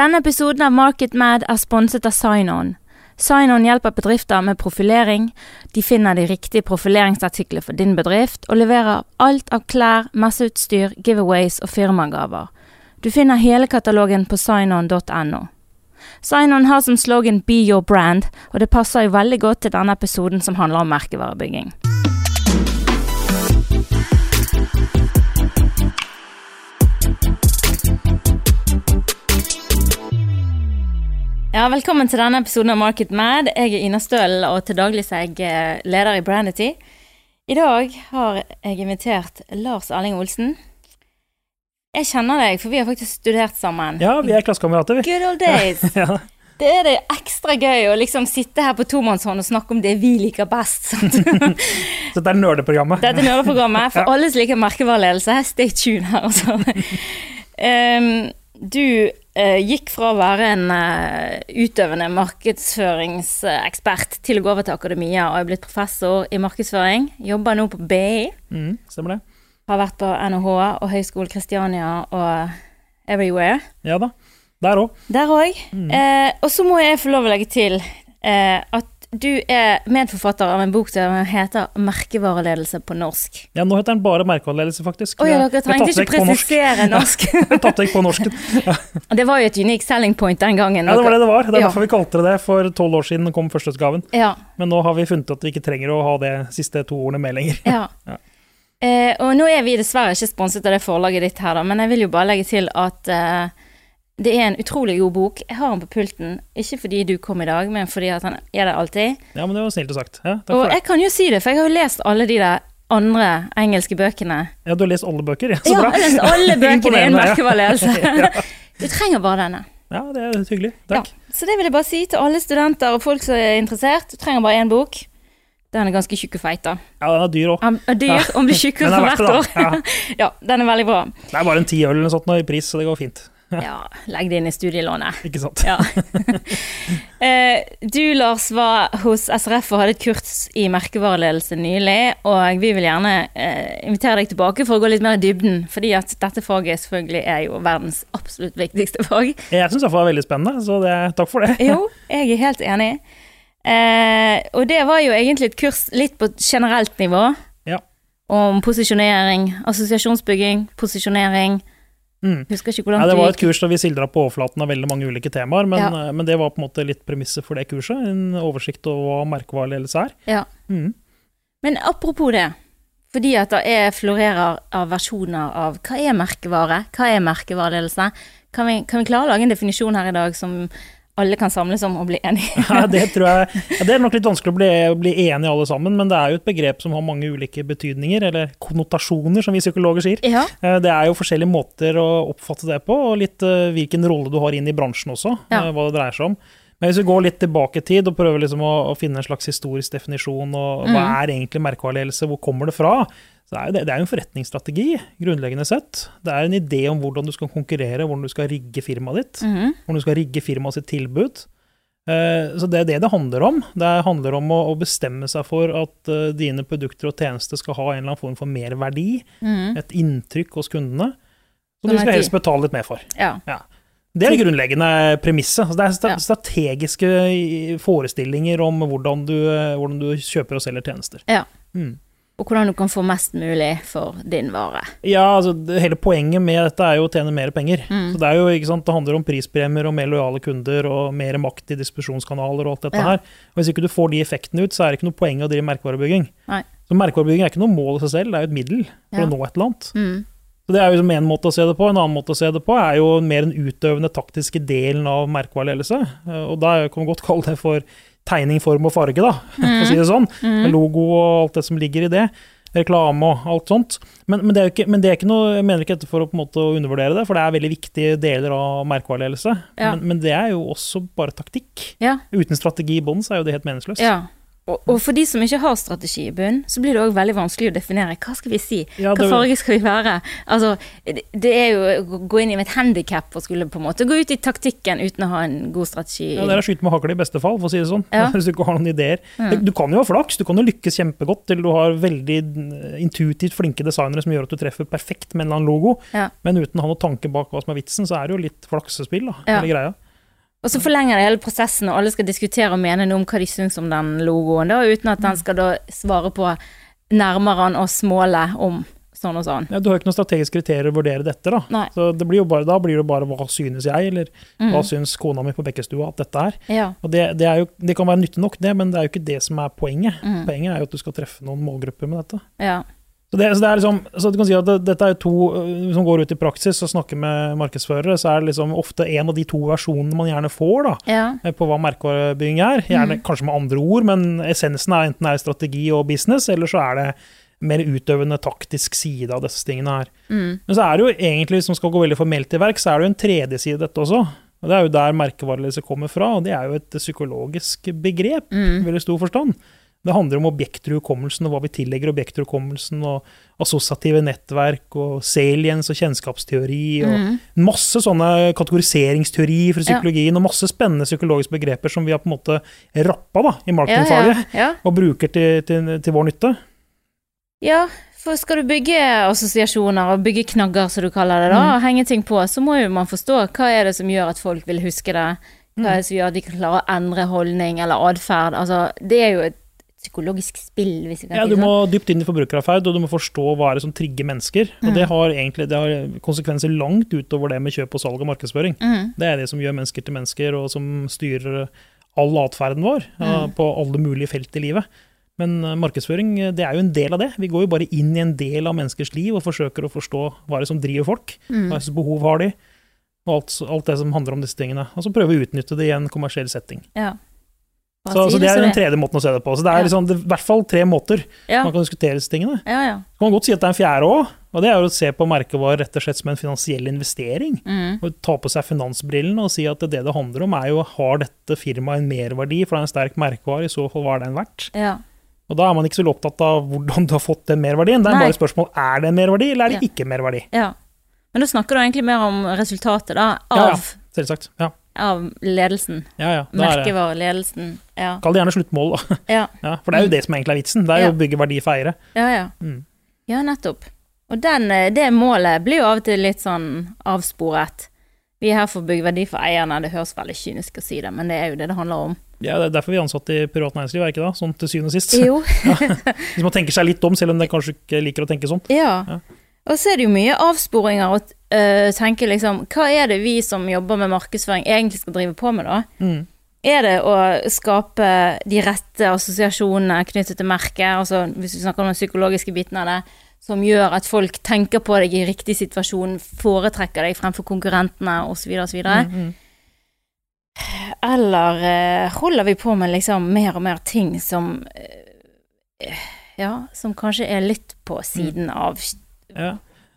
Denne episoden av Market Mad er sponset av Sign-On. Sign-On hjelper bedrifter med profilering. De finner de riktige profileringsartiklene for din bedrift, og leverer alt av klær, messeutstyr, giveaways og firmagaver. Du finner hele katalogen på signon.no. Sign-On har som slogan Be your brand, og det passer jo veldig godt til denne episoden som handler om merkevarebygging. Ja, Velkommen til denne episoden av Market Mad. Jeg er Ina Stølen, og til daglig er jeg eh, leder i Brandity. I dag har jeg invitert Lars Erling Olsen. Jeg kjenner deg, for vi har faktisk studert sammen. Ja, vi er klassekamerater, vi. Good old days. Ja. Det er det ekstra gøy å liksom sitte her på tomannshånd og snakke om det vi liker best. Så dette er nerdeprogrammet. Dette er nerdeprogrammet. For alle som liker merkevareledelse, stay tuned her, altså. Um, du gikk fra å være en eh, utøvende markedsføringsekspert til å gå over til akademia og er blitt professor i markedsføring. Jobber nå på BI. Mm, stemmer det. Har vært på NHH og Høgskolen Kristiania og everywhere. Ja da. Der òg. Der òg. Eh, og så må jeg få lov å legge til eh, at du er medforfatter av en bok som heter 'Merkevareledelse på norsk'. Ja, nå heter den bare merkevareledelse, faktisk. Ja, dere trengte ikke presisere norsk. norsk. Jeg tatt vekk på norsken. Ja. det var jo et unique selling point den gangen. Ja, det var det det var. Det er Ja. derfor vi kalte det det. For tolv år siden kom førsteutgaven. Ja, Men nå har vi funnet at vi ikke trenger å ha det siste to ordene med lenger. ja. Ja. Eh, og nå er vi dessverre ikke sponset av det forlaget ditt her, da, men jeg vil jo bare legge til at eh, det er en utrolig god bok. Jeg har den på pulten, ikke fordi du kom i dag, men fordi at han er der alltid. Ja, men det var snilt sagt. Ja, Og jeg kan jo si det, for jeg har jo lest alle de der andre engelske bøkene. Ja, du har lest alle bøker? Ja, så Ja, bra. jeg har lest alle bøkene i en merkevalgelse. Du trenger bare denne. Ja, det er hyggelig. Ja, Takk. så det vil jeg bare si til alle studenter og folk som er interessert. Du trenger bare én bok. Den er ganske tjukk og feit, da. Ja, den er dyr òg. Ja, dyr, Ja. og blir tjukkere er for hvert år. Ja. Ja, den er veldig bra. Det er bare en ti øl eller noe sånt nå i pris, så det går fint. Ja, legg det inn i studielånet. Ikke sant? Ja. Eh, Du, Lars, var hos SRF og hadde et kurs i merkevareledelse nylig, og vi vil gjerne eh, invitere deg tilbake for å gå litt mer i dybden, fordi at dette faget selvfølgelig er jo verdens absolutt viktigste fag. Jeg syns det var veldig spennende, så det, takk for det. Jo, jeg er helt enig. Eh, og det var jo egentlig et kurs litt på generelt nivå. Ja. Om posisjonering, assosiasjonsbygging, posisjonering. Mm. Husker ikke hvordan Ja, det var et kurs da vi sildra på overflaten av veldig mange ulike temaer, men, Ja. men det var på en måte litt premisset for det kurset. En oversikt over hva merkevareledelse er. Ja. Mm. Men apropos det, fordi at det er florerer av versjoner av hva er merkevare, hva er merkevareledelse, kan vi, kan vi klare å lage en definisjon her i dag som alle kan samles om og bli enige? Ja, det tror jeg ja, Det er nok litt vanskelig å bli, bli enige alle sammen, men det er jo et begrep som har mange ulike betydninger, eller konnotasjoner, som vi psykologer sier. Ja. Eh, Det er jo forskjellige måter å oppfatte det på, og litt eh, hvilken rolle du har inn i bransjen også, Ja. eh, hva det dreier seg om. Men hvis vi går litt tilbake i tid og prøver liksom å, å finne en slags historisk definisjon, og hva Mm. er egentlig merkevareledelse, hvor kommer det fra? Så er jo det, det er en forretningsstrategi, grunnleggende sett. Det er en idé om hvordan du skal konkurrere, hvordan du skal rigge firmaet ditt Mhm. hvordan du skal rigge firmaet sitt tilbud. Uh, Så det er det det handler om. Det handler om å å bestemme seg for at uh, dine produkter og tjenester skal ha en eller annen form for merverdi, Mhm. et inntrykk hos kundene, som du skal helst betale litt mer for. ja. Det er det grunnleggende premisset. Altså, Det er strategiske forestillinger om hvordan du, eh, hvordan du kjøper og selger tjenester. Ja. Mm. Og hvordan du kan få mest mulig for din vare. Ja, altså det, Hele poenget med dette er jo å tjene mer penger. Mm. Så Det er jo, ikke sant, det handler om prispremier og mer lojale kunder og mer makt i distribusjonskanaler og alt dette Ja. her. Og Hvis ikke du får de effektene ut, så er det ikke noe poeng å drive merkevarebygging. Nei. Så Merkevarebygging er ikke noe mål i seg selv, det er jo et middel for Ja. å nå et eller annet. Mm. Så Det er jo en måte å se det på. En annen måte å se det på er jo mer den utøvende taktiske delen av merkevareledelse. Eh, Og da kan vi godt kalle det for tegning, form og farge, da, for å si det sånn. Mm. Logo og alt det som ligger i det. Reklame og alt sånt. Men, men, det er ikke, men det er ikke noe, jeg mener ikke dette for å på en måte å undervurdere det, for det er veldig viktige deler av merkevareledelse. Ja. Men, men det er jo også bare taktikk. Ja. Uten strategi i bånn så er jo det helt meningsløst. ja. Og, og for de som ikke har strategi i bunn, så blir det òg veldig vanskelig å definere hva skal vi si. Hva farge skal vi være? Altså, det er jo å gå inn i et handikap og skulle på en måte gå ut i taktikken uten å ha en god strategi. Ja, det er å skyte med hagle i beste fall, for å si det sånn. Ja. Hvis du ikke har noen ideer. Mm. Du kan jo ha flaks, du kan jo lykkes kjempegodt til du har veldig eh, intuitivt flinke designere som gjør at du treffer perfekt med en eller annen logo, Ja. men uten å ha noen tanke bak hva som er vitsen, så er det jo litt flaksespill, da, Ja. hele greia. Og så forlenger det hele prosessen, og alle skal diskutere og mene noe om hva de syns om den logoen, da, uten at den skal da svare på nærmere an oss målet om sånn og sånn. Ja, du har jo ikke noen strategiske kriterier å vurdere dette, da. Nei. Så det blir jo bare, da blir det bare hva synes jeg, eller Mm. hva syns kona mi på Bekkestua at dette er. Ja. Og det, det, er jo, det kan være nyttig nok, det, men det er jo ikke det som er poenget. Mm. Poenget er jo at du skal treffe noen målgrupper med dette. ja. Så det, så det liksom, så du kan si at det, dette er to øh, som går ut i praksis og snakker med markedsførere, så er det liksom ofte en av de to versjonene man gjerne får da, Ja. eh, på hva merkevarebygging er. Gjerne Mm. kanskje med andre ord, men essensen er enten er strategi og business, eller så er det mer utøvende taktisk side av disse tingene her. Mm. Men så er det jo egentlig, hvis man skal gå veldig formelt til verk, så er det jo en tredje side dette også. Og Det er jo der merkevareledelse kommer fra, og det er jo et psykologisk begrep i Mm. veldig stor forstand. Det handler om objekter i hukommelsen, og hva vi tillegger objekter i hukommelsen, og assosiative nettverk, og saliens og kjennskapsteori, og Mm. masse sånne kategoriseringsteori fra Ja. psykologien, og masse spennende psykologiske begreper som vi har på en måte rappa da, i Ja, marketingfaget, ja, ja. og bruker til, til, til vår nytte. ja, for skal du bygge assosiasjoner og bygge knagger, som du kaller det, da, og henge ting på, så må jo man forstå hva er det som gjør at folk vil huske det. Hva er det som gjør at de kan klare å endre holdning eller atferd. Altså, det er jo et psykologisk spill, hvis vi kan Ja, si Du må sånn. dypt inn i forbrukeratferd, og du må forstå hva er det som trigger mennesker. Og Mm. det har egentlig det har konsekvenser langt utover det med kjøp og salg og markedsføring. Mm. Det er det som gjør mennesker til mennesker, og som styrer all atferden vår ja, Mm. på alle mulige felt i livet. Men eh, markedsføring eh, det er jo en del av det. Vi går jo bare inn i en del av menneskers liv og forsøker å forstå hva er det som driver folk. Mm. Hva slags behov har de? Og alt, alt det som handler om disse tingene. Og så prøve å utnytte det i en kommersiell setting. Ja. Så, så det er den tredje måten å se det på. Så det er liksom, det er i hvert fall tre måter Ja, man kan diskutere disse tingene. ja. ja. Så kan man godt si at det er en fjerde òg, og det er jo å se på merkevarer rett og slett som en finansiell investering. Mm. Og ta på seg finansbrillene og si at det det handler om, er jo har dette firmaet en merverdi, for det er en sterk merkevare, i så fall hva er den verdt? ja. Og da er man ikke så opptatt av hvordan du har fått den merverdien. Det er Nei. bare spørsmål er det en merverdi, eller er det ikke en merverdi? ja. Men da snakker du egentlig mer om resultatet, da, av. Selvsagt. Ja, av ledelsen. ja. ja. Er. Merkevareledelsen. Ja. Kall det gjerne sluttmål, da. Ja. Ja, for det er jo det som egentlig er vitsen. Det er jo å bygge verdi for eiere. Ja, ja. Mm. Ja, nettopp. Og den, eh, det målet blir jo av og til litt sånn avsporet. Vi er her for å bygge verdi for eierne, det høres veldig kynisk å si det, men det er jo det det handler om. Ja, det er derfor vi er ansatt i privat næringsliv, er ikke det? Sånn til syvende og sist. Jo, Hvis man tenker seg litt om, selv om de kanskje ikke liker å tenke sånn. ja. Ja. Og så er det jo mye avsporinger å øh, tenke liksom, hva er det vi som jobber med markedsføring egentlig skal drive på med da? Mm. Er det å skape de rette assosiasjonene knyttet til merket, altså hvis vi snakker om den psykologiske biten av det, som gjør at folk tenker på deg i riktig situasjon, foretrekker deg fremfor konkurrentene osv. osv. Mm, mm. Eller eh, holder vi på med liksom mer og mer ting som eh, Ja, som kanskje er litt på siden av Ja.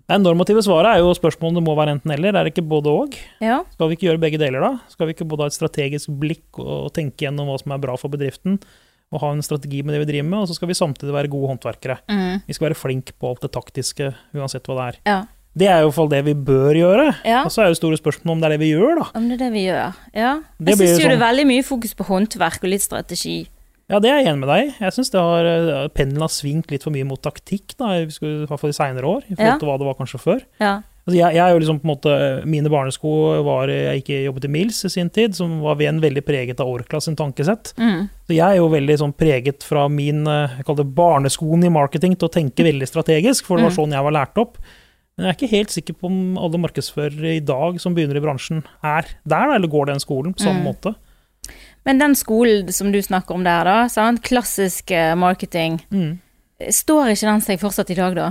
Det normative svaret er jo spørsmålet det må være enten-eller. Er det ikke både og? Ja. Skal vi ikke gjøre begge deler, da? Skal vi ikke både ha et strategisk blikk og tenke gjennom hva som er bra for bedriften, og ha en strategi med det vi driver med, og så skal vi samtidig være gode håndverkere. Mm. Vi skal være flinke på alt det taktiske, uansett hva det er. ja. Det er jo i hvert fall det vi bør gjøre. Ja. Og så er jo store spørsmål om det er det vi gjør, da. Om det er det vi gjør. Ja. Det Jeg syns jo det sånn- er veldig mye fokus på håndverk og litt strategi. Ja, det er jeg enig med deg i. Jeg syns pendelen har svingt litt for mye mot taktikk, da, i hvert fall i seinere år, i forhold Ja. til hva det var kanskje før. Ja. Altså jeg, jeg er jo liksom på en måte, Mine barnesko var Jeg ikke jobbet i Mills i sin tid, som var ved en veldig preget av Orkla sin tankesett. Mm. Så jeg er jo veldig sånn preget fra min eh, jeg kaller det barneskoen i marketing til å tenke veldig strategisk, for det var Mm. sånn jeg var lært opp. Men jeg er ikke helt sikker på om alle markedsførere i dag som begynner i bransjen, er der, eller går den skolen på samme Mm. måte. Men den skolen som du snakker om der, da, sant? klassisk eh, marketing, Mm. står ikke den seg fortsatt i dag, da?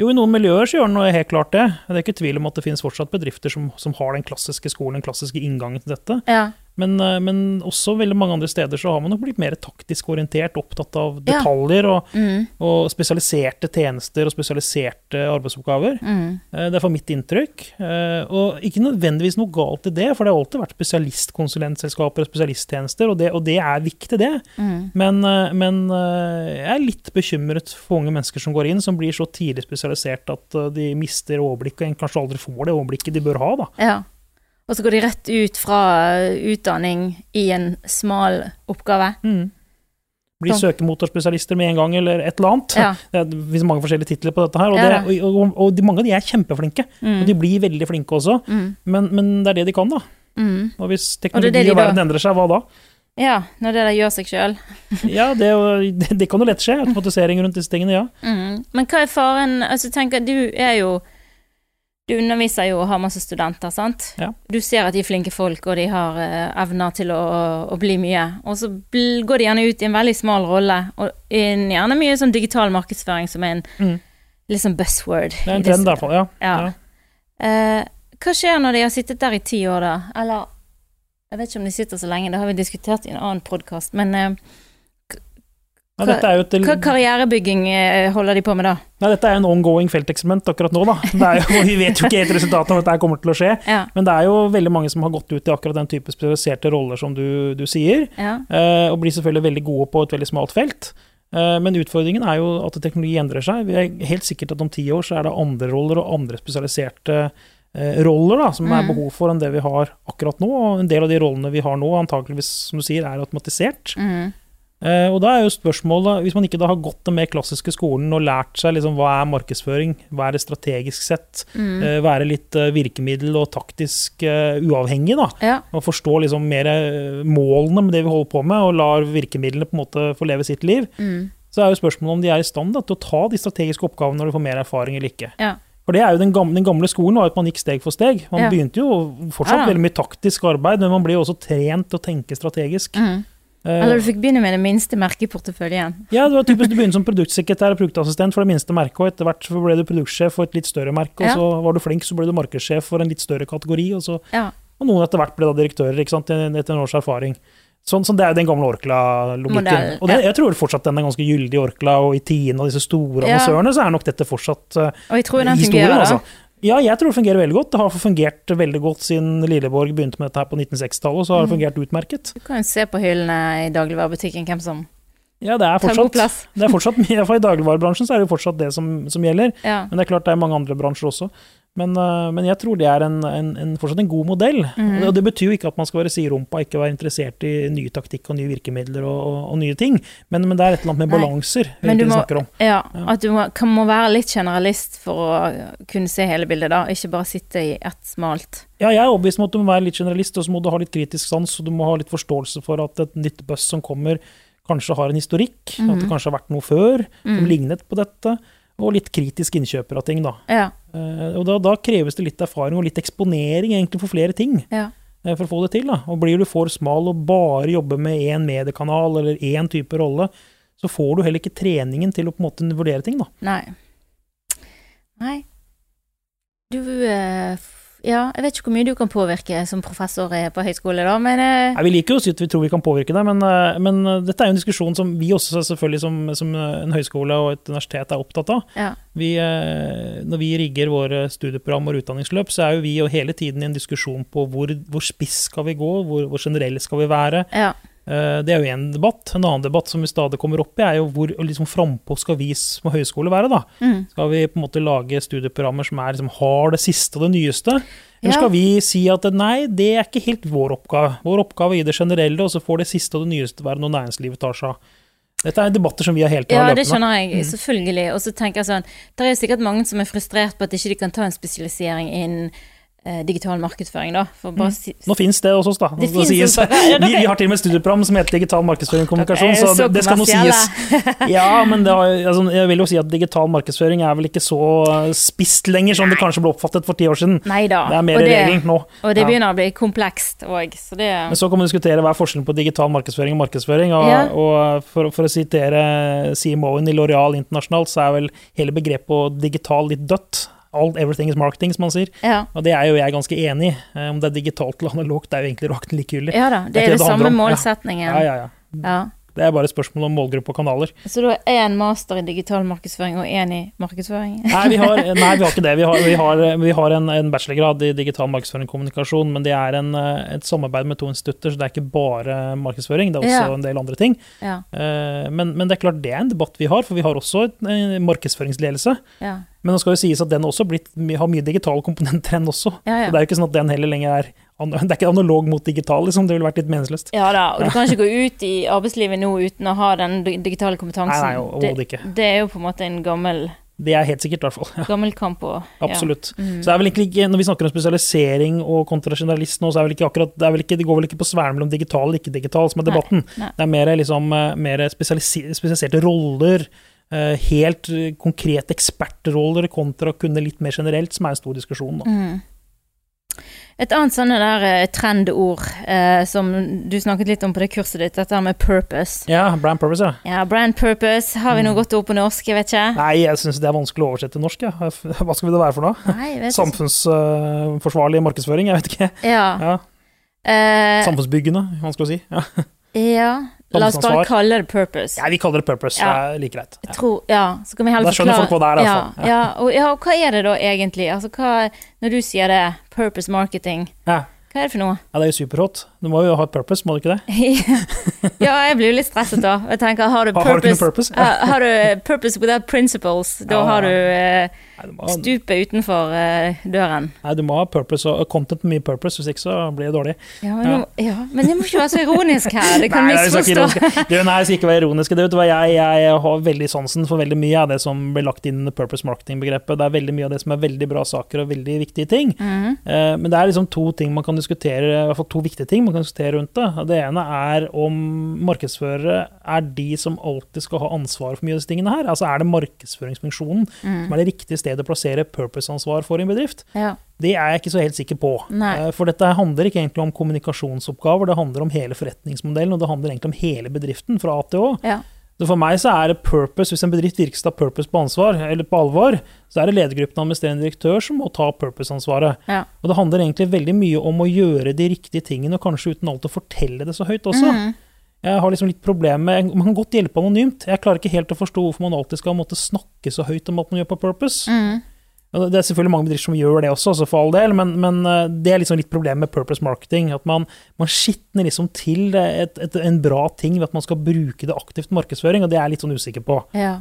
Jo, i noen miljøer så gjør den helt klart det. Det er ikke tvil om at det finnes fortsatt bedrifter som, som har den klassiske skolen, den klassiske inngangen til dette. Ja. Men, eh, men også veldig mange andre steder så har man nok blitt mer taktisk orientert, opptatt av detaljer og, Mm. og spesialiserte tjenester og spesialiserte arbeidsoppgaver. Mm. Eh, Det er for mitt inntrykk. Eh, Og ikke nødvendigvis noe galt i det, for det har alltid vært spesialistkonsulentselskaper og spesialisttjenester, og det, og det er viktig, det. Mm. Men, men jeg er litt bekymret for unge mennesker som går inn, som blir så tidlig spesialisert at de mister overblikket, og kanskje aldri får det overblikket de bør ha. da. Ja. Og så går de rett ut fra utdanning i en smal oppgave. Mm. Blir Sånn. søkemotorspesialister med en gang, eller et eller annet. Ja. Det finnes mange forskjellige titler på dette her, og, Ja, det, og, og, og de, mange av de er kjempeflinke. Mm. Og de blir veldig flinke også, Mm. men, men det er det de kan, da. Mm. Og hvis er teknologi det de og da- verden endrer seg, hva da? Ja, når det der gjør seg sjøl. Ja, det, er det, det kan jo lett skje. Automatisering rundt disse tingene, ja. Mm. Men hva er faren Altså, tenker Du er jo Du underviser jo og har masse studenter, sant? Ja. Du ser at de er flinke folk, og de har eh, evner til å, å bli mye. Og så går de gjerne ut i en veldig smal rolle, og gjerne mye sånn digital markedsføring som er en Mm. sånn buzzword. Det er en trend, i hvert fall. Ja. Ja. Ja. Eh, hva skjer når de har sittet der i ti år, da? Eller jeg vet ikke om de sitter så lenge, det har vi diskutert i en annen podkast. Men eh, Jo et, hva karrierebygging eh, holder de på med da? Ja, dette er en ongoing felteksperiment akkurat nå, da. Det jo, vi vet jo ikke helt resultatet av at dette kommer til å skje. Ja. Men det er jo veldig mange som har gått ut i akkurat den type spesialiserte roller som du, du sier, ja. eh, og blir selvfølgelig veldig gode på et veldig smalt felt. Eh, Men utfordringen er jo at teknologi endrer seg. Vi er helt sikkert at om ti år så er det andre roller og andre spesialiserte eh, roller da, som det er Mm. behov for enn det vi har akkurat nå. Og en del av de rollene vi har nå, antakeligvis, som du sier, er automatisert. Mm. Eh, og da er jo spørsmålet, hvis man ikke da har gått den mer klassiske skolen og lært seg liksom, hva er markedsføring, hva er det strategisk sett, Mm. eh, være litt eh, virkemiddel og taktisk uh, uavhengig, da, Ja. og forstå liksom mer målene med det vi holder på med, og lar virkemidlene på en måte få leve sitt liv, Mm. så er jo spørsmålet om de er i stand da, til å ta de strategiske oppgavene når de får mer erfaring eller ikke. Ja. For det er jo den gamle, den gamle skolen var at man gikk steg for steg. Man Ja. begynte jo fortsatt veldig mye taktisk arbeid, men man ble jo også trent til å tenke strategisk. Mm. Eh, Eller du fikk begynne med det minste merket i porteføljen. Ja, det var typisk Du begynte som produktsekretær og produktassistent for det minste merket, og etter hvert så ble du produktsjef for et litt større merke, og Ja. så var du flink, så ble du markedssjef for en litt større kategori, og, så, Ja. og noen etter hvert ble da direktører, ikke sant, etter en års erfaring. Sånn, sånn Det er jo den gamle Orkla-logikken. Og det, ja. jeg tror fortsatt den er ganske gyldig i Orkla, og i Tine og disse store Ja. annonsørene, så er nok dette fortsatt uh, Og jeg tror den historien, fungerer, altså. Ja, jeg tror det fungerer veldig godt. Det har fungert veldig godt siden Lilleborg begynte med dette her på 1960-tallet, og så har det Mm. fungert utmerket. Du kan jo se på hyllene i dagligvarebutikken hvem som Ja, det er fortsatt, det er fortsatt i dagligvarebransjen så er det jo fortsatt det som, som gjelder. Ja. Men det er klart det er mange andre bransjer også. Men, øh, men jeg tror det er en, en, en, fortsatt en god modell. Mm. Og, det, og det betyr jo ikke at man skal være siderumpa, ikke være interessert i ny taktikk og nye virkemidler og, og, og nye ting. Men, men det er et eller annet med balanser vi snakker om. Ja, Ja. at du må, kan, må være litt generalist for å kunne se hele bildet, da. Ikke bare sitte i ett smalt. Ja, jeg er overbevist om at du må være litt generalist, og så må du ha litt kritisk sans, og du må ha litt forståelse for at et nytt buss som kommer, kanskje har en historikk, at det Mhm. kanskje har vært noe før som Mm. lignet på dette, og litt kritisk innkjøper av ting, da. Ja. Uh, og da, da kreves det litt erfaring og litt eksponering egentlig for flere ting. ja. Uh, for å få det til. Da. Og blir du for smal og bare jobber med én mediekanal eller én type rolle, så får du heller ikke treningen til å på en måte vurdere ting. Da. Nei. Nei. Du eh, Ja, jeg vet ikke hvor mye du kan påvirke som professor eh, på høyskole, da, men eh, Nei, vi liker jo å si at vi tror vi kan påvirke det, men, eh, men dette er jo en diskusjon som vi også selvfølgelig som, som en høyskole og et universitet er opptatt av. ja. Vi, når vi rigger våre studieprogram og utdanningsløp, så er jo vi jo hele tiden i en diskusjon på hvor, hvor spiss skal vi gå, hvor, hvor generelle skal vi være. ja. Eh, Det er jo én debatt. En annen debatt som vi stadig kommer opp i, er jo hvor liksom frampå skal vi som høyskole være. da? Mm. Skal vi på en måte lage studieprogrammer som er, liksom, har det siste og det nyeste? Eller Ja. skal vi si at nei, det er ikke helt vår oppgave. Vår oppgave er i det generelle, og så får det siste og det nyeste være noe næringslivet tar seg av. Dette er debatter som vi har helt Ja, det skjønner jeg, Mm. selvfølgelig. Og så tenker jeg sånn, det er sikkert mange som er frustrert på at ikke de kan ta en spesialisering innen digital markedsføring, da. Bare si, Nå fins det hos oss, da. Det Det sies. også. Ja, vi, vi har til og med studieprogram som heter Digital markedsføring og kommunikasjon, så så det, skal nå sies. Ja, men har, altså, jeg vil jo si at digital markedsføring er vel ikke så spist lenger som det kanskje ble oppfattet for ti år siden. Neida. Det er mer og, nå. og det begynner å bli komplekst òg, så det Men så kan man diskutere hva er forskjellen på digital markedsføring og markedsføring. Og, Ja. og for, for å sitere CMO-en i L'Oreal internasjonalt, så er vel hele begrepet digital litt dødt. All, everything is marketing, som man sier. Ja. Og det er jo jeg ganske enig i. Eh, Om det er digitalt eller analogt, det er jo egentlig rakten likegyldig. ja da, det Det er det det samme målsetningen. Ja, ja, ja. Ja. Det er bare et spørsmål om målgruppe og kanaler. Så du har én master i digital markedsføring og én i markedsføring? Nei, vi har, nei, vi har ikke det. Vi har, vi har, vi har en, en bachelorgrad i digital markedsføring og kommunikasjon, men det er en, eh, et samarbeid med to institutter, så det er ikke bare markedsføring, det er også Ja. en del andre ting. Ja. Eh, Men, men det er klart det er en debatt vi har, for vi har også en eh, markedsføringsledelse. Ja. Men nå skal jo sies at den også blitt, har mye digitale komponenter, enn også. Det er jo ikke sånn at den heller lenger er Det er ikke analog mot digital, liksom. Det ville vært litt meningsløst. ja da, og du kan ikke gå ut i arbeidslivet nå uten å ha den digitale kompetansen. Nei, nei, det, ikke. det, er jo på en måte en gammel, Det er helt sikkert, i hvert fall. gammel kamp ja. Absolutt. Mm. Så det er vel egentlig ikke, Når vi snakker om spesialisering og kontra generalist nå, så er vel ikke akkurat, det, ikke, det går vel ikke på sfæren mellom digital og ikke-digital som er debatten. nei. Det er mer, liksom, eh, mer spesialiserte roller, eh, helt eh, konkrete ekspertroller kontra å kunne litt mer generelt, som er en stor diskusjon. Da. Mm. Et annet sånne der eh, trendord eh, som du snakket litt om på det kurset ditt, dette med purpose. Ja, brand purpose, ja. Ja, brand purpose. Har vi noe godt ord på norsk? Jeg vet ikke. Nei, jeg syns det er vanskelig å oversette til norsk. Ja. Hva skal det være for noe? Nei, jeg vet markedsføring? Jeg vet ikke. Ja. Ja. Eh, Samfunnsbyggende, vanskelig å si. Ja. ja. La oss bare kalle det purpose. ja, vi kaller det purpose. Ja. Det er like greit. Ja. tror, ja, så kan vi heller Da skjønner forklare- folk hva det er, i ja, og, ja, og hva er det da egentlig? Altså, hva, når du sier det, purpose marketing, hva er det for noe? ja, det er jo superhot. Du må jo ha et purpose, må du ikke det? ja, jeg blir jo litt stresset da. Jeg tenker, har du purpose, har, har du purpose without principles, da har du eh, Nei, stupet utenfor uh, døren. nei, du må ha purpose og content med mye purpose, hvis ikke så blir det dårlig. Ja, men, Ja. Ja, men jeg må ikke være så ironisk her, det kan misforstå. nei, jeg skal ikke være ironisk. Det, vet du jeg, jeg har veldig sansen for veldig mye av det som blir lagt inn i purpose marketing-begrepet. Det er veldig mye av det som er veldig bra saker og veldig viktige ting. Mhm, Uh, Men det er liksom to ting man kan diskutere, i hvert fall to viktige ting man kan diskutere rundt det. Det ene er om markedsførere er de som alltid skal ha ansvaret for mye av disse tingene her. Altså er det markedsføringsfunksjonen mm. som er det riktige stedet å plassere purpose-ansvar for en bedrift? Ja. Det er jeg ikke så helt sikker på. Nei. Eh, For dette handler ikke egentlig om kommunikasjonsoppgaver, det handler om hele forretningsmodellen, og det handler egentlig om hele bedriften fra A til Å. Ja. Så for meg så er det purpose, hvis en bedrift virker skal ta purpose på ansvar, eller på alvor, så er det ledergruppen og administrerende direktør som må ta purpose-ansvaret. Ja. Og det handler egentlig veldig mye om å gjøre de riktige tingene, og kanskje uten alt å fortelle det så høyt også. Mhm. Jeg har liksom litt problemer med Man kan godt hjelpe anonymt. Jeg klarer ikke helt å forstå hvorfor man alltid skal måtte snakke så høyt om at man gjør på purpose. Mm. Det er selvfølgelig mange bedrifter som gjør det også, altså for all del, men, men eh, det er liksom litt problemet med purpose marketing. At man, man skitner liksom til et, et, en bra ting ved at man skal bruke det aktivt markedsføring, og det er jeg litt sånn usikker på. ja.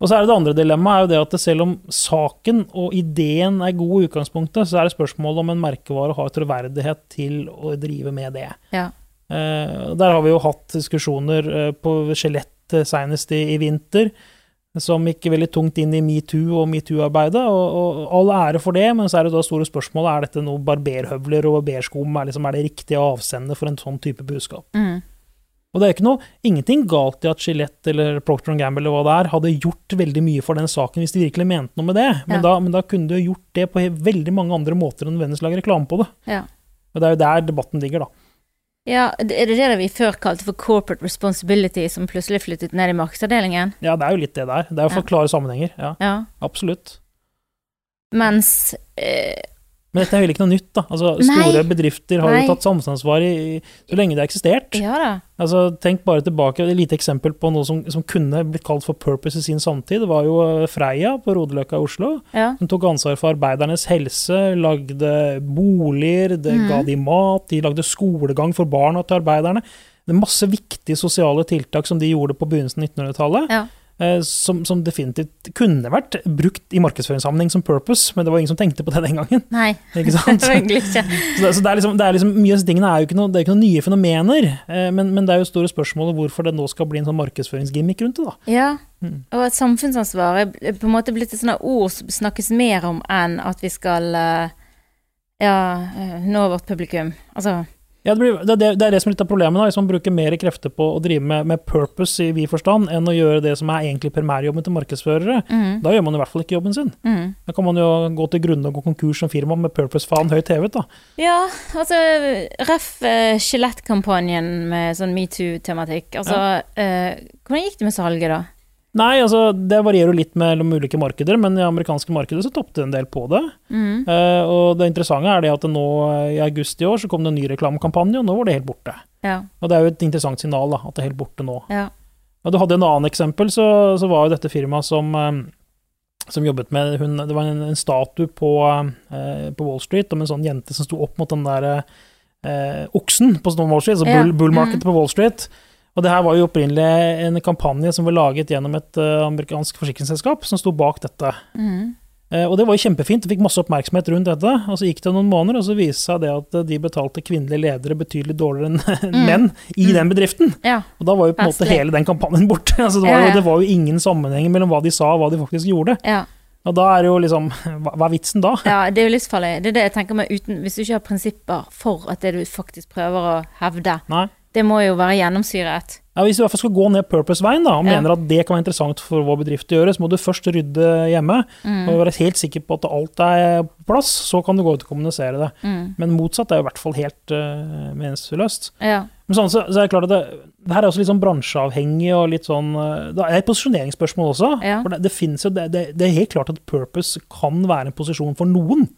Og så er det det andre dilemmaet, er jo det at selv om saken og ideen er god i utgangspunktet, så er det spørsmålet om en merkevare har troverdighet til å drive med det. Ja. Eh, der har vi jo hatt diskusjoner eh, på Skjelett senest i, i vinter, som gikk veldig tungt inn i metoo og metoo-arbeidet. Og, og all ære for det, men så er det da store spørsmålet er dette noe barberhøvler og barberskum er, liksom, er det riktige avsendet for en sånn type budskap. Mm. Og det er ikke noe, ingenting galt i at Skjelett eller Procter Gamble eller hva det er, hadde gjort veldig mye for den saken hvis de virkelig mente noe med det. Men, Ja. da, men da kunne du gjort det på veldig mange andre måter enn nødvendigvis lage reklame på det. Ja. Og det er jo der debatten ligger, da. Ja, er det det vi før kalte for corporate responsibility, som plutselig flyttet ned i markedsavdelingen? Ja, det er jo litt det der. Det er jo for Ja. klare sammenhenger. Ja, Ja. absolutt. Mens eh, Men dette er jo ikke noe nytt, da. Altså, store bedrifter har Nei. jo tatt samfunnsansvar i, så lenge det har eksistert. Ja da. Altså, tenk bare tilbake, Et lite eksempel på noe som, som kunne blitt kalt for purpose i sin samtid. Det var jo eh, Freia på Rodeløkka i Oslo. Ja. Som tok ansvar for arbeidernes helse, lagde boliger, det mm. ga de mat, de lagde skolegang for barna til arbeiderne. Det er masse viktige sosiale tiltak som de gjorde på begynnelsen av 1900-tallet. Ja. Eh, Som, som definitivt kunne vært brukt i markedsføringssammenheng som purpose, men det var ingen som tenkte på det den gangen. Nei, Ikke sant? egentlig ikke. Så det, så det er liksom, det er liksom, mye av disse tingene er jo ikke noe, det er ikke noen nye fenomener, eh, men, men det er jo store spørsmålet hvorfor det nå skal bli en sånn markedsføringsgimmick rundt det. da. Ja. Mm. Og at samfunnsansvar er på en måte blitt et sånt ord som snakkes mer om enn at vi skal eh, ja, nå vårt publikum. Altså Ja, det, blir, det, det, er det som er litt av problemet, da, hvis man bruker mer krefter på å drive med, med purpose i vid forstand, enn å gjøre det som er egentlig primærjobben til markedsførere. mm, Da gjør man i hvert fall ikke jobben sin. mm. Da kan man jo gå til grunne og gå konkurs som firma med purpose-faen høyt hevet. da. Ja, altså Ref skjelettkampanjen uh, med sånn metoo-tematikk. Altså, eh, hvordan gikk det med salget, da? Nei, altså det varierer jo litt mellom ulike markeder, men i amerikanske markedet så toppet det en del på det. Mm. Uh, og det interessante er det at det nå eh, i august i år så kom det en ny reklamekampanje, og nå var det helt borte. Ja. Og det er jo et interessant signal, da, at det er helt borte nå. Ja. Og du hadde en annen eksempel, så, så var jo dette firmaet som, eh, som jobbet med hun, Det var en, en statue på, uh, på Wall Street om en sånn jente som sto opp mot den der uh, oksen på Wall Street, altså Ja, bull, bull market mm. på Wall Street. Og det her var jo opprinnelig en kampanje som var laget gjennom et eh, amerikansk forsikringsselskap som sto bak dette. Mm. Eh, og det var jo kjempefint, fikk masse oppmerksomhet rundt dette. Og så gikk det noen måneder, og så viste seg det at eh, de betalte kvinnelige ledere betydelig dårligere enn Mm. menn i Mm. den bedriften. ja. Og da var jo på en måte hele den kampanjen borte. Altså, det, var jo, det var jo ingen sammenheng mellom hva de sa og hva de faktisk gjorde. ja. Og da er det jo liksom Hva, hva er vitsen da? Ja, det er jo livsfarlig. Det er det jeg tenker meg uten Hvis du ikke har prinsipper for at det du faktisk prøver å hevde, Nei. Det må jo være gjennomsyret. Ja, hvis du i hvert fall skal gå ned purpose-veien og Ja. mener at det kan være interessant for vår bedrift å gjøre, så må du først rydde hjemme Mm. og være helt sikker på at alt er på plass. Så kan du gå ut og kommunisere det. Mm. Men motsatt er jo i hvert fall helt uh, meningsløst. Ja. Men sånn, så, så er det klart at det, det her er også litt sånn bransjeavhengig og litt sånn eh, Det er et posisjoneringsspørsmål også. Ja. For det, det, jo, det, er helt klart at purpose kan være en posisjon for noen.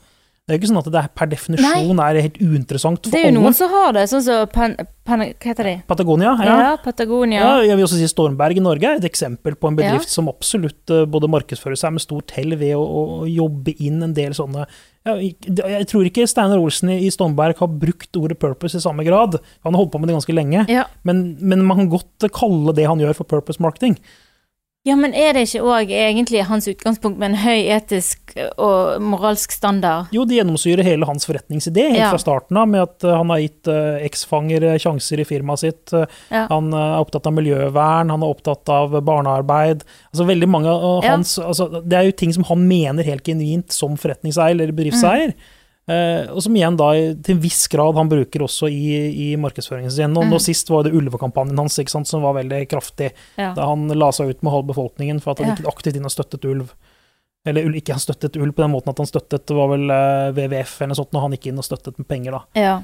Det er jo ikke sånn at det er per definisjon er helt uinteressant for Det er jo alle. noen som har det, sånn som Pan, Pan, Hva heter de? Patagonia, Ja, ja. Patagonia. Ja, jeg vil også si Stormberg i Norge er et eksempel på en bedrift Ja. som absolutt eh, både markedsfører seg med stort hell ved å, å, jobbe inn en del sånne ja, ik- Jeg tror ikke Steinar Olsen i, Stormberg har brukt ordet purpose i samme grad. Han har holdt på med det ganske lenge. Ja. Men, men man kan godt kalle det han gjør for purpose marketing. Ja, men er det ikke òg egentlig hans utgangspunkt med en høy etisk og moralsk standard? Jo, det gjennomsyrer hele hans forretningsidé helt Ja. fra starten av, med at eh, han har gitt eksfanger eksfangere sjanser i firmaet sitt. eh, Ja. Han eh, er opptatt av miljøvern, han er opptatt av barnearbeid. Altså veldig mange av Ja. hans, altså, Det er jo ting som han mener helt genuint som forretningseier eller bedriftseier. Mm. Eh, og som igjen da til en viss grad han bruker også i, i markedsføringen sin. Og Mm. nå sist var det ulvekampanjen hans sant, som var veldig kraftig. Ja. Da han la seg ut med halv befolkningen for at han gikk aktivt inn og støttet ulv. Eller ikke han støttet ulv på den måten at han støttet det var vel eh, WWF eller noe sånt, når han gikk inn og støttet med penger, da. Ja.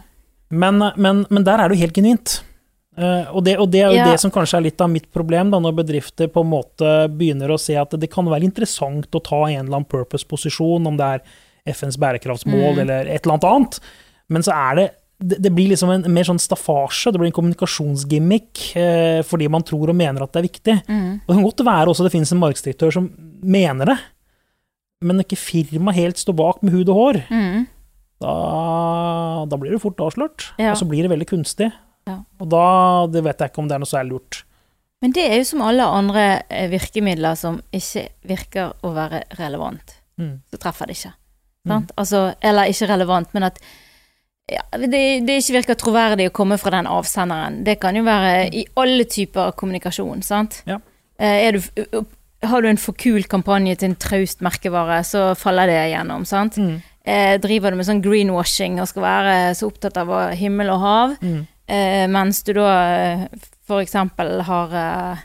Men, men, men der er det jo helt genuint. Eh, og, det, og det er jo Ja. det som kanskje er litt av mitt problem, da, når bedrifter på en måte begynner å se at det kan være interessant å ta en eller annen purpose-posisjon, om det er FNs bærekraftsmål Mm. eller et eller annet annet. Men så er det det, blir liksom en mer sånn staffasje, det blir en kommunikasjonsgimmick, eh, fordi man tror og mener at det er viktig. Mm. Og det kan godt være også det finnes en markedsdirektør som mener det, men ikke firmaet helt står bak med hud og hår. Mm. Da, da blir det fort avslørt, Ja. og så blir det veldig kunstig. Ja. Og da det vet jeg ikke om det er noe særlig lurt. Men det er jo som alle andre eh, virkemidler som ikke virker å være relevant. Mm. Så treffer det ikke. Mm. Altså, eller ikke relevant, men at ja, det, det ikke virker troverdig å komme fra den avsenderen. Det kan jo være i alle typer kommunikasjon, sant? Ja. Eh, du, har du en for kul kampanje til en traust merkevare, så faller det igjennom, sant? Mm. Eh, driver du med sånn greenwashing og skal være så opptatt av himmel og hav, Mm. eh, mens du da f.eks. har eh,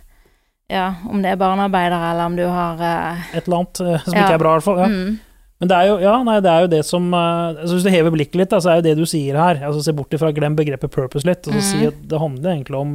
ja, om det er barnearbeidere, eller om du har Et eller annet som Ja. ikke er bra, i hvert fall. Ja. mm, Men det er jo, ja, nei, det er jo det som eh, altså Hvis du hever blikket litt, da, så er jo det du sier her altså Se bort ifra, glem begrepet purpose litt, og så si Mhm. at det handler egentlig om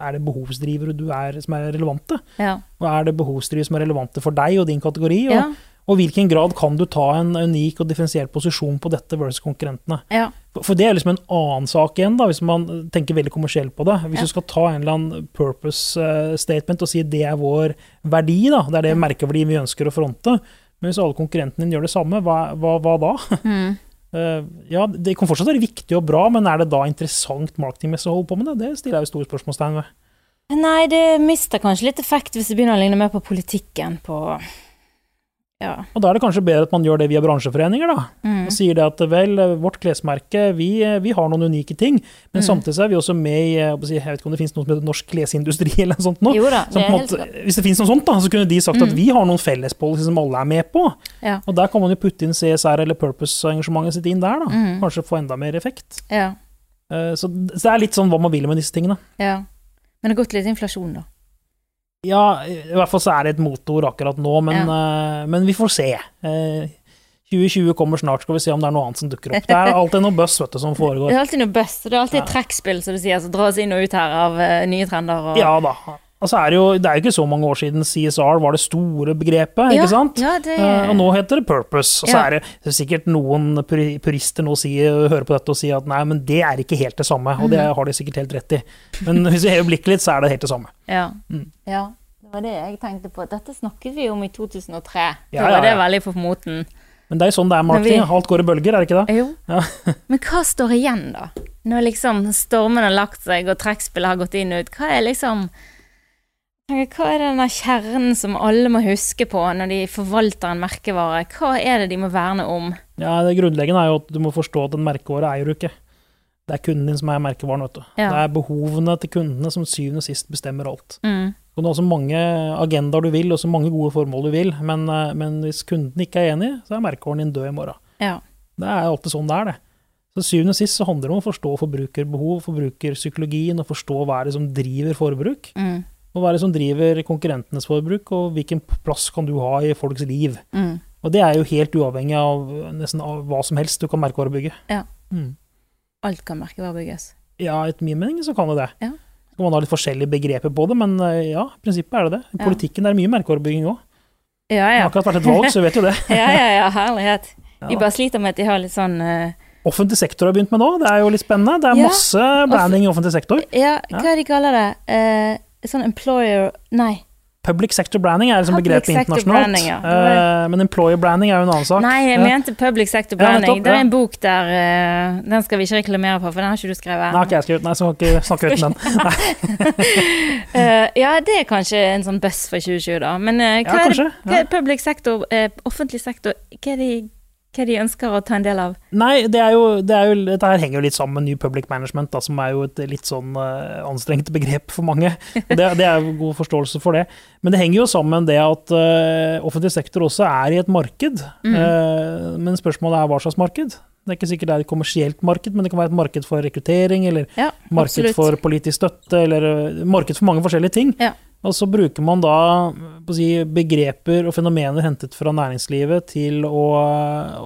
Er det behovsdrivere du er som er relevante? ja. Og er det behovsdrivere som er relevante for deg og din kategori? Og, Ja, og hvilken grad kan du ta en unik og differensiert posisjon på dette versus konkurrentene? ja, For- For det er liksom en annen sak igjen, da, hvis man tenker veldig kommersielt på det. Hvis du skal ta en eller annen purpose eh, statement og si det er vår verdi, da, det er det merkeverdien vi ønsker å fronte, men hvis alle konkurrentene dine gjør det samme, hva, hva, hva da? mm, Uh, ja, det kan fortsatt være viktig og bra, men er det da interessant marketingmessig å holde på med det? Det stiller jeg jo store spørsmålstegn ved. Nei, det mister kanskje litt effekt hvis det begynner å ligne mer på politikken på Ja. Og da er det kanskje bedre at man gjør det via bransjeforeninger, da. Mm. Og sier det at vel, vårt klesmerke, vi, vi har noen unike ting, men Mm. samtidig er vi også med i jeg, si, jeg vet ikke om det finnes noe som heter norsk klesindustri eller noe sånt nå. Jo da, det er helt måte, hvis det finnes noe sånt, da, så kunne de sagt at Mm. vi har noen fellespolicy som alle er med på. Ja. Og der kan man jo putte inn CSR eller purpose-engasjementet sitt inn der, da. Mm. Kanskje få enda mer effekt. Ja. Eh, Så, så det er litt sånn hva man vil med disse tingene. ja. Men det har gått litt inflasjon, da. Ja, i hvert fall så er det et motor akkurat nå, men, eh, men vi får se. Eh, 2020 kommer snart, skal vi se om det er noe annet som dukker opp. Det er alltid noe buzz vet du, som Det er alltid noe og det er alltid et trekkspill, som du sier, som drar oss inn og ut her av eh, nye trender. Og, Ja da. Og så er det jo det er jo ikke så mange år siden CSR var det store begrepet, Ja, ikke sant? ja, det- Eh, og nå heter det purpose. Og så Ja. er det, det er sikkert noen purister nå sier, hører på dette og sier at nei, men det er ikke helt det samme. Og Mhm. det har de sikkert helt rett i. Men hvis vi hever blikket litt, så er det helt det samme. Ja. Mm. ja. Det var det jeg tenkte på. Dette snakket vi om i 2003. Ja, da ja, var det veldig på moten. Men det er jo sånn det er marketing. vi-. Alt går i bølger, er det ikke det? Jo. Ja. Men hva står igjen, da? Når liksom stormen har lagt seg, og trekkspillet har gått inn og ut. Hva er liksom Hva er denne kjernen som alle må huske på når de forvalter en merkevare? Hva er det de må verne om? Ja, Det grunnleggende er jo at du må forstå at en merkevare eier du ikke. Det er kunden din som er merkevaren. vet du. Ja. Det er behovene til kundene som syvende og sist bestemmer alt. Mm. Du kan ha så mange agendaer du vil, og så mange gode formål du vil, men, eh, men hvis kunden ikke er enig, så er merkevaren din død i morgen. Ja. Det er alltid sånn det er, det. Så syvende og sist så handler det om å forstå forbrukerbehov, forbrukerpsykologien, og forstå hva er det som driver forbruk. Mm. Og hva er det som driver konkurrentenes forbruk, og hvilken plass kan du ha i folks liv. Mm. Og det er jo helt uavhengig av nesten av hva som helst du kan merkevarebygge. Ja. Mm. Alt kan merkevarebygges. Ja, etter min mening så kan det det. Ja. Så kan man ha litt forskjellige begreper på det, men eh, ja, i prinsippet er det det. I politikken er det mye merkevarebygging òg. Ja, ja. Det har akkurat vært et valg, så vet jo det. Ja, ja, ja, herlighet. Ja. De bare sliter med at de har litt sånn uh... Offentlig sektor har begynt med nå, det er jo litt spennende. Det er masse branding i offentlig sektor. Ja, hva er det de kaller det? Eh, sånn employer Nei. Public sector branding er liksom Public begrepet internasjonalt. branding, ja. uh, men employer branding er jo en annen sak. Nei, jeg Ja. mente public sector Ja, branding. ja. det er en bok der uh, Den skal vi ikke reklamere for, for den har ikke du skrevet. Nei, ikke jeg skrevet, nei, så kan ikke snakke uten den. uh, ja, det er kanskje en sånn buss for 2020, da. Men eh, hva, er det, hva er public sector, eh, offentlig sektor, hva er, de, hva de ønsker å ta en del av? Nei, det er jo, det er jo, dette her henger jo litt sammen med New Public Management, da, som er jo et litt sånn uh, anstrengt begrep for mange. Og det, det er jo god forståelse for det. Men det henger jo sammen med det at uh, offentlig sektor også er i et marked. Mm. Uh, men spørsmålet er hva slags marked? Det er ikke sikkert det er et kommersielt marked, men det kan være et marked for rekruttering, eller Ja, marked for politisk støtte, eller marked for mange forskjellige ting. Ja. Og så bruker man da si, begreper og fenomener hentet fra næringslivet til å,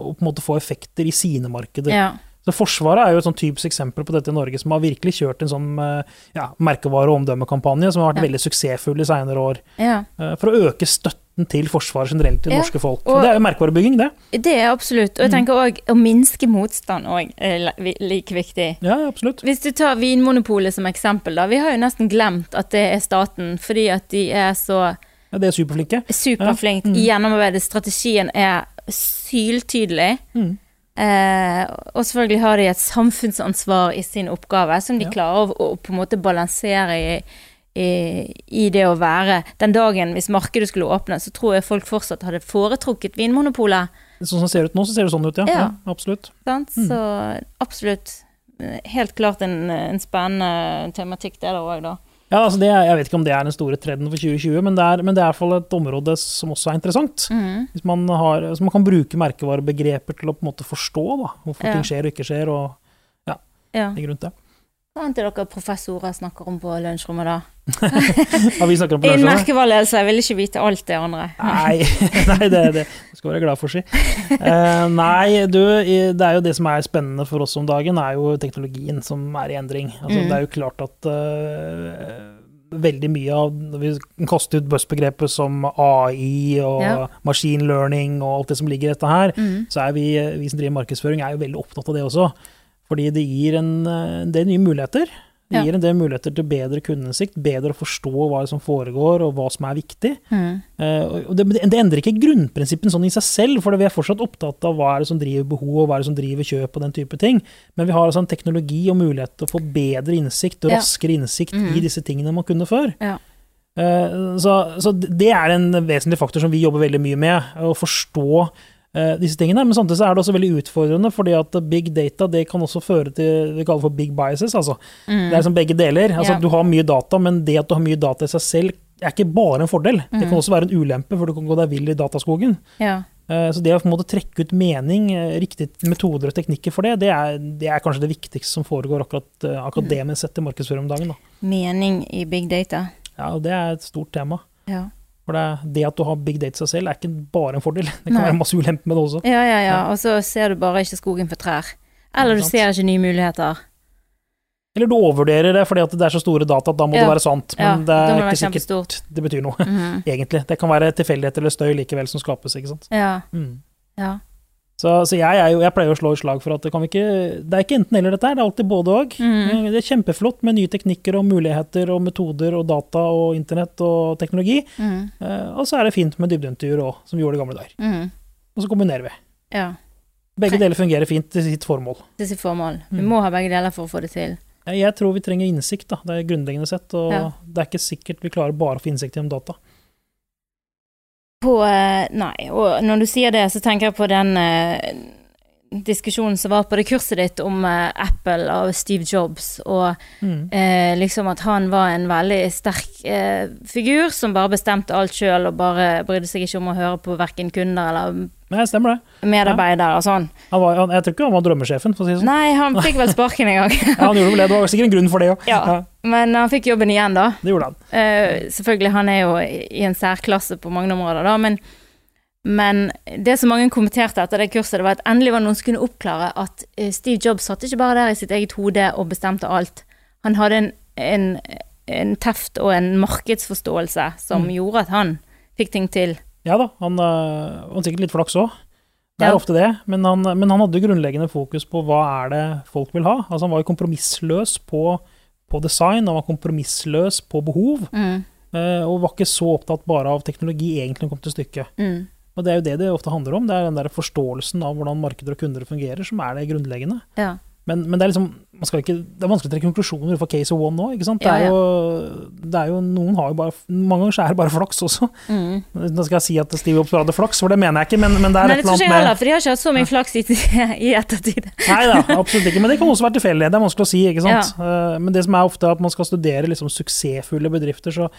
å på en måte få effekter i sine markeder. Ja. Så Forsvaret er jo et sånn typisk eksempel på dette i Norge, som har virkelig kjørt en sånn eh, ja, merkevare- og omdømmekampanje som har vært Ja. veldig suksessfull i senere år, ja. eh, for å øke støtten til Forsvaret generelt til det Ja, norske folk. og- Og det er jo merkevarebygging, det. Det er absolutt. Og jeg Mm. tenker òg å minske motstand òg er like viktig. Ja, absolutt. Hvis du tar Vinmonopolet som eksempel, da. Vi har jo nesten glemt at det er staten, fordi at de er så Ja, det er superflinke. superflinke. Ja, mm. Gjennomarbeidet. Strategien er syltydelig. Mm. Eh, og selvfølgelig har de et samfunnsansvar i sin oppgave, som de Ja. klarer å, å på en måte balansere i, i, i det å være Den dagen hvis markedet skulle åpne, så tror jeg folk fortsatt hadde foretrukket Vinmonopolet. Sånn som det ser ut nå, så ser det sånn ut, ja. Ja. ja absolutt. Mm. Så absolutt. eh, Helt klart en, en spennende tematikk, det der òg, da. Ja, altså det, Jeg vet ikke om det er den store trenden for 2020, men det er, men det er i hvert fall et område som også er interessant. Mm. Hvis man, har, så man kan bruke merkevarebegreper til å på en måte forstå da, hvorfor Ja. ting skjer og ikke skjer, og Ja. ligger rundt det. Hva annet er dere professorer snakker om på lunsjrommet, da? Ja, vi snakker om Innen lunsjen, merkevareledelse, jeg vil ikke vite alt det andre. Nei, nei det, det skal være glad for, si. Uh, nei, du, det er jo det som er spennende for oss om dagen, er jo teknologien som er i endring. Altså, Mm. Det er jo klart at uh, veldig mye av vi kaster ut buzzbegrepet som AI og Ja. machine learning og alt det som ligger i dette her, Mm. så er vi, vi som driver markedsføring, er jo veldig opptatt av det også. Fordi det gir en, en del nye muligheter. Det Ja. gir en del muligheter til bedre kundeinnsikt, bedre å forstå hva som foregår og hva som er viktig. Eh, og det, det endrer ikke grunnprinsippen sånn i seg selv, for vi er fortsatt opptatt av hva er det som driver behov, og hva er det som driver kjøp og den type ting. Men vi har altså en teknologi og mulighet til å få bedre innsikt og raskere innsikt mm. i disse tingene man kunne før. Ja. Uh, så, så det er en vesentlig faktor som vi jobber veldig mye med, å forstå eh, disse tingene. Men samtidig så er det også veldig utfordrende, fordi at big data det kan også føre til vi kaller for big biases. altså. Mm. Det er som begge deler. Altså, yeah. Du har mye data, men det at du har mye data i seg selv, er ikke bare en fordel. Det Mm. kan også være en ulempe, for du kan gå deg vill i dataskogen. Eh, Så det å på en måte trekke ut mening, eh, riktige metoder og teknikker for det, det er, det er kanskje det viktigste som foregår akkurat eh, akademisk sett i markedsføring om dagen. Da. Mening i big data. Ja, og Det er et stort tema. Ja. For det, det at du har big data seg selv, er ikke bare en fordel. Det kan Nei. være masse ulemper med det også. ja, ja, ja. Og så ser du bare ikke skogen for trær. Eller du ser ikke nye muligheter. Eller du overvurderer det fordi det er så store data at da må Ja. det være sant. Men Ja, det er det ikke sikkert det betyr noe, Mhm. egentlig. Det kan være tilfeldighet eller støy likevel som skapes, ikke sant. Ja. Mm. ja. Så, så jeg, jo, jeg pleier å slå et slag for at det kan vi ikke Det er ikke enten eller dette her, det er alltid både og. Mm. Det er kjempeflott med nye teknikker og muligheter og metoder og data og internett og teknologi. Mm. Eh, Og så er det fint med dybdeintervjuer òg, som vi gjorde i gamle dager. Mm. Og så kombinerer vi. ja. Begge deler fungerer fint til sitt formål. Til sitt formål. Vi Mm. må ha begge deler for å få det til. Jeg tror vi trenger innsikt, da. Det er grunnleggende sett. Og Ja. det er ikke sikkert vi klarer bare å få innsikt gjennom data. På eh, Nei, og når du sier det, så tenker jeg på den eh, diskusjonen som var på det kurset ditt om eh, Apple av Steve Jobs, og Mm. eh, liksom at han var en veldig sterk eh, figur som bare bestemte alt sjøl, og bare brydde seg ikke om å høre på verken kunder eller Nei, stemmer det. medarbeidere og sånn. Han var, han, jeg tror ikke han var drømmesjefen, for å si det sånn. Nei, han fikk vel sparken en gang. Ja, han gjorde vel det. Det var sikkert en grunn for det òg. Ja. Men han fikk jobben igjen, da. det gjorde han. Eh, selvfølgelig, han er jo i en særklasse på mange områder, da, men, men det som mange kommenterte etter det kurset, det var at endelig var noen som kunne oppklare at eh, Steve Jobs satt ikke bare der i sitt eget hode og bestemte alt. Han hadde en, en, en teft og en markedsforståelse som Mm. gjorde at han fikk ting til. Ja da, han han hadde sikkert litt flaks òg. Det er Ja. ofte det, men han, men han hadde grunnleggende fokus på hva er det folk vil ha. Altså Han var jo kompromissløs på, på design, han var kompromissløs på behov, Mm, øh, og var ikke så opptatt bare av teknologi egentlig når det kom til stykket. mm, Og det er jo det det ofte handler om, det er den der forståelsen av hvordan markeder og kunder fungerer, som er det grunnleggende. ja. Men, men det er liksom man skal ikke, det er vanskelig å trekke konklusjoner fra case of one nå. ikke sant? Det er ja. jo, det er jo noen har jo bare, Mange ganger så er det bare flaks også. Mm. Nå skal jeg si at Steve Jobs hadde flaks, for det mener jeg ikke, men, men det er Nei, et det tror jeg annet heller, med for de har ikke hatt så mye flaks i, i ettertid. Nei da, absolutt ikke. Men det kan også være tilfeldig. Det er vanskelig å si. ikke sant? Ja. Men det som er ofte at man skal studere liksom suksessfulle bedrifter, så,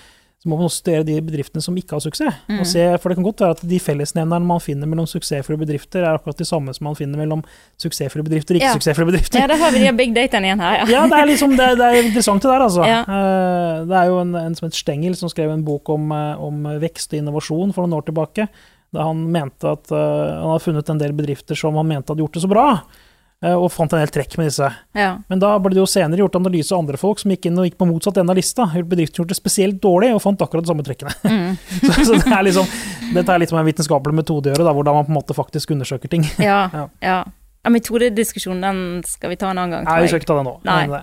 så må man også studere de bedriftene som ikke har suksess. Mm. Og se, for det kan godt være at de fellesnevnerne man finner mellom suksessfulle bedrifter, er akkurat de samme som man finner mellom suksessfulle bedrifter og ikke Ja. suksessfulle bedrifter. Ja, det har vi de big dataene igjen her, ja. Ja, det er liksom, det, det er interessant det der, altså. Ja. Eh, Det er jo en, en som het Stengel som skrev en bok om, eh, om vekst og innovasjon for noen år tilbake. Da han mente at uh, han hadde funnet en del bedrifter som han mente hadde gjort det så bra, og fant en del trekk med disse. ja. Men da ble det jo senere gjort analyse av andre folk som gikk inn og gikk på motsatt ende av lista. Bedriften gjorde det spesielt dårlig, og fant akkurat de samme trekkene. Mm. så, så det er liksom, dette er litt som en vitenskapelig metode å gjøre, da, hvordan man på en måte faktisk undersøker ting. Ja, Ja. ja. Metodediskusjonen den skal vi ta en annen gang. Nei, vi skal ikke ta det nå. Nei.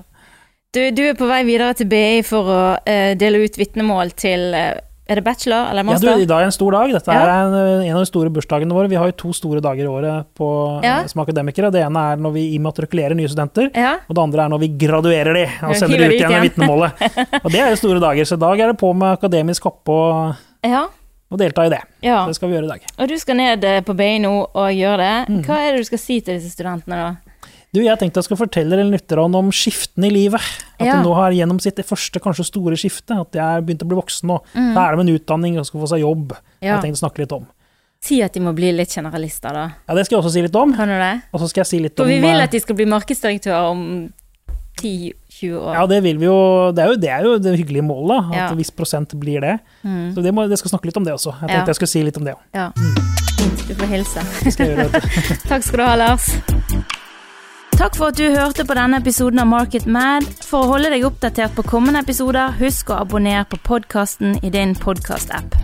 Du, du er på vei videre til BI for å uh, dele ut vitnemål til eh, Er det bachelor eller master? Ja, du. I dag er en stor dag. Dette Ja. er en, en av de store bursdagene våre. Vi har jo to store dager i året på, Ja. eh, som akademikere. Det ene er når vi immatrikulerer nye studenter, ja. og det andre er når vi graduerer de og sender de ut igjen med vitnemålet. Og det er jo store dager, så i dag er det på med akademisk hoppe og, ja. og delta i det. ja. Det skal vi gjøre i dag. Og du skal ned eh, på BI nå og gjøre det. Mm. Hva er det du skal si til disse studentene, da? Du, jeg tenkte jeg skulle fortelle dere lytterne om skiftene i livet. At Ja. de nå har gjennom sitt første kanskje store skifte, at jeg begynte begynt å bli voksen og Mm. det med en utdanning og skal få seg jobb. Ja. Jeg tenkte å snakke litt om. Si at de må bli litt generalister, da. Ja, Det skal jeg også si litt om. Kan du det? Og så skal jeg si litt For om vi vil eh, at de skal bli markedsdirektører om 10-20 år. Ja, det vil vi jo. Det er jo det, er jo det hyggelige målet, at Ja. en viss prosent blir det. Mm. Så det, må, det skal snakke litt om det også. Jeg tenkte Ja. jeg skulle si litt om det òg. ja. Mm. Du får hilse. Skal. Takk skal du ha, Lars. Takk for at du hørte på denne episoden av Market Mad. For å holde deg oppdatert på kommende episoder, husk å abonnere på podkasten i din podkast-app.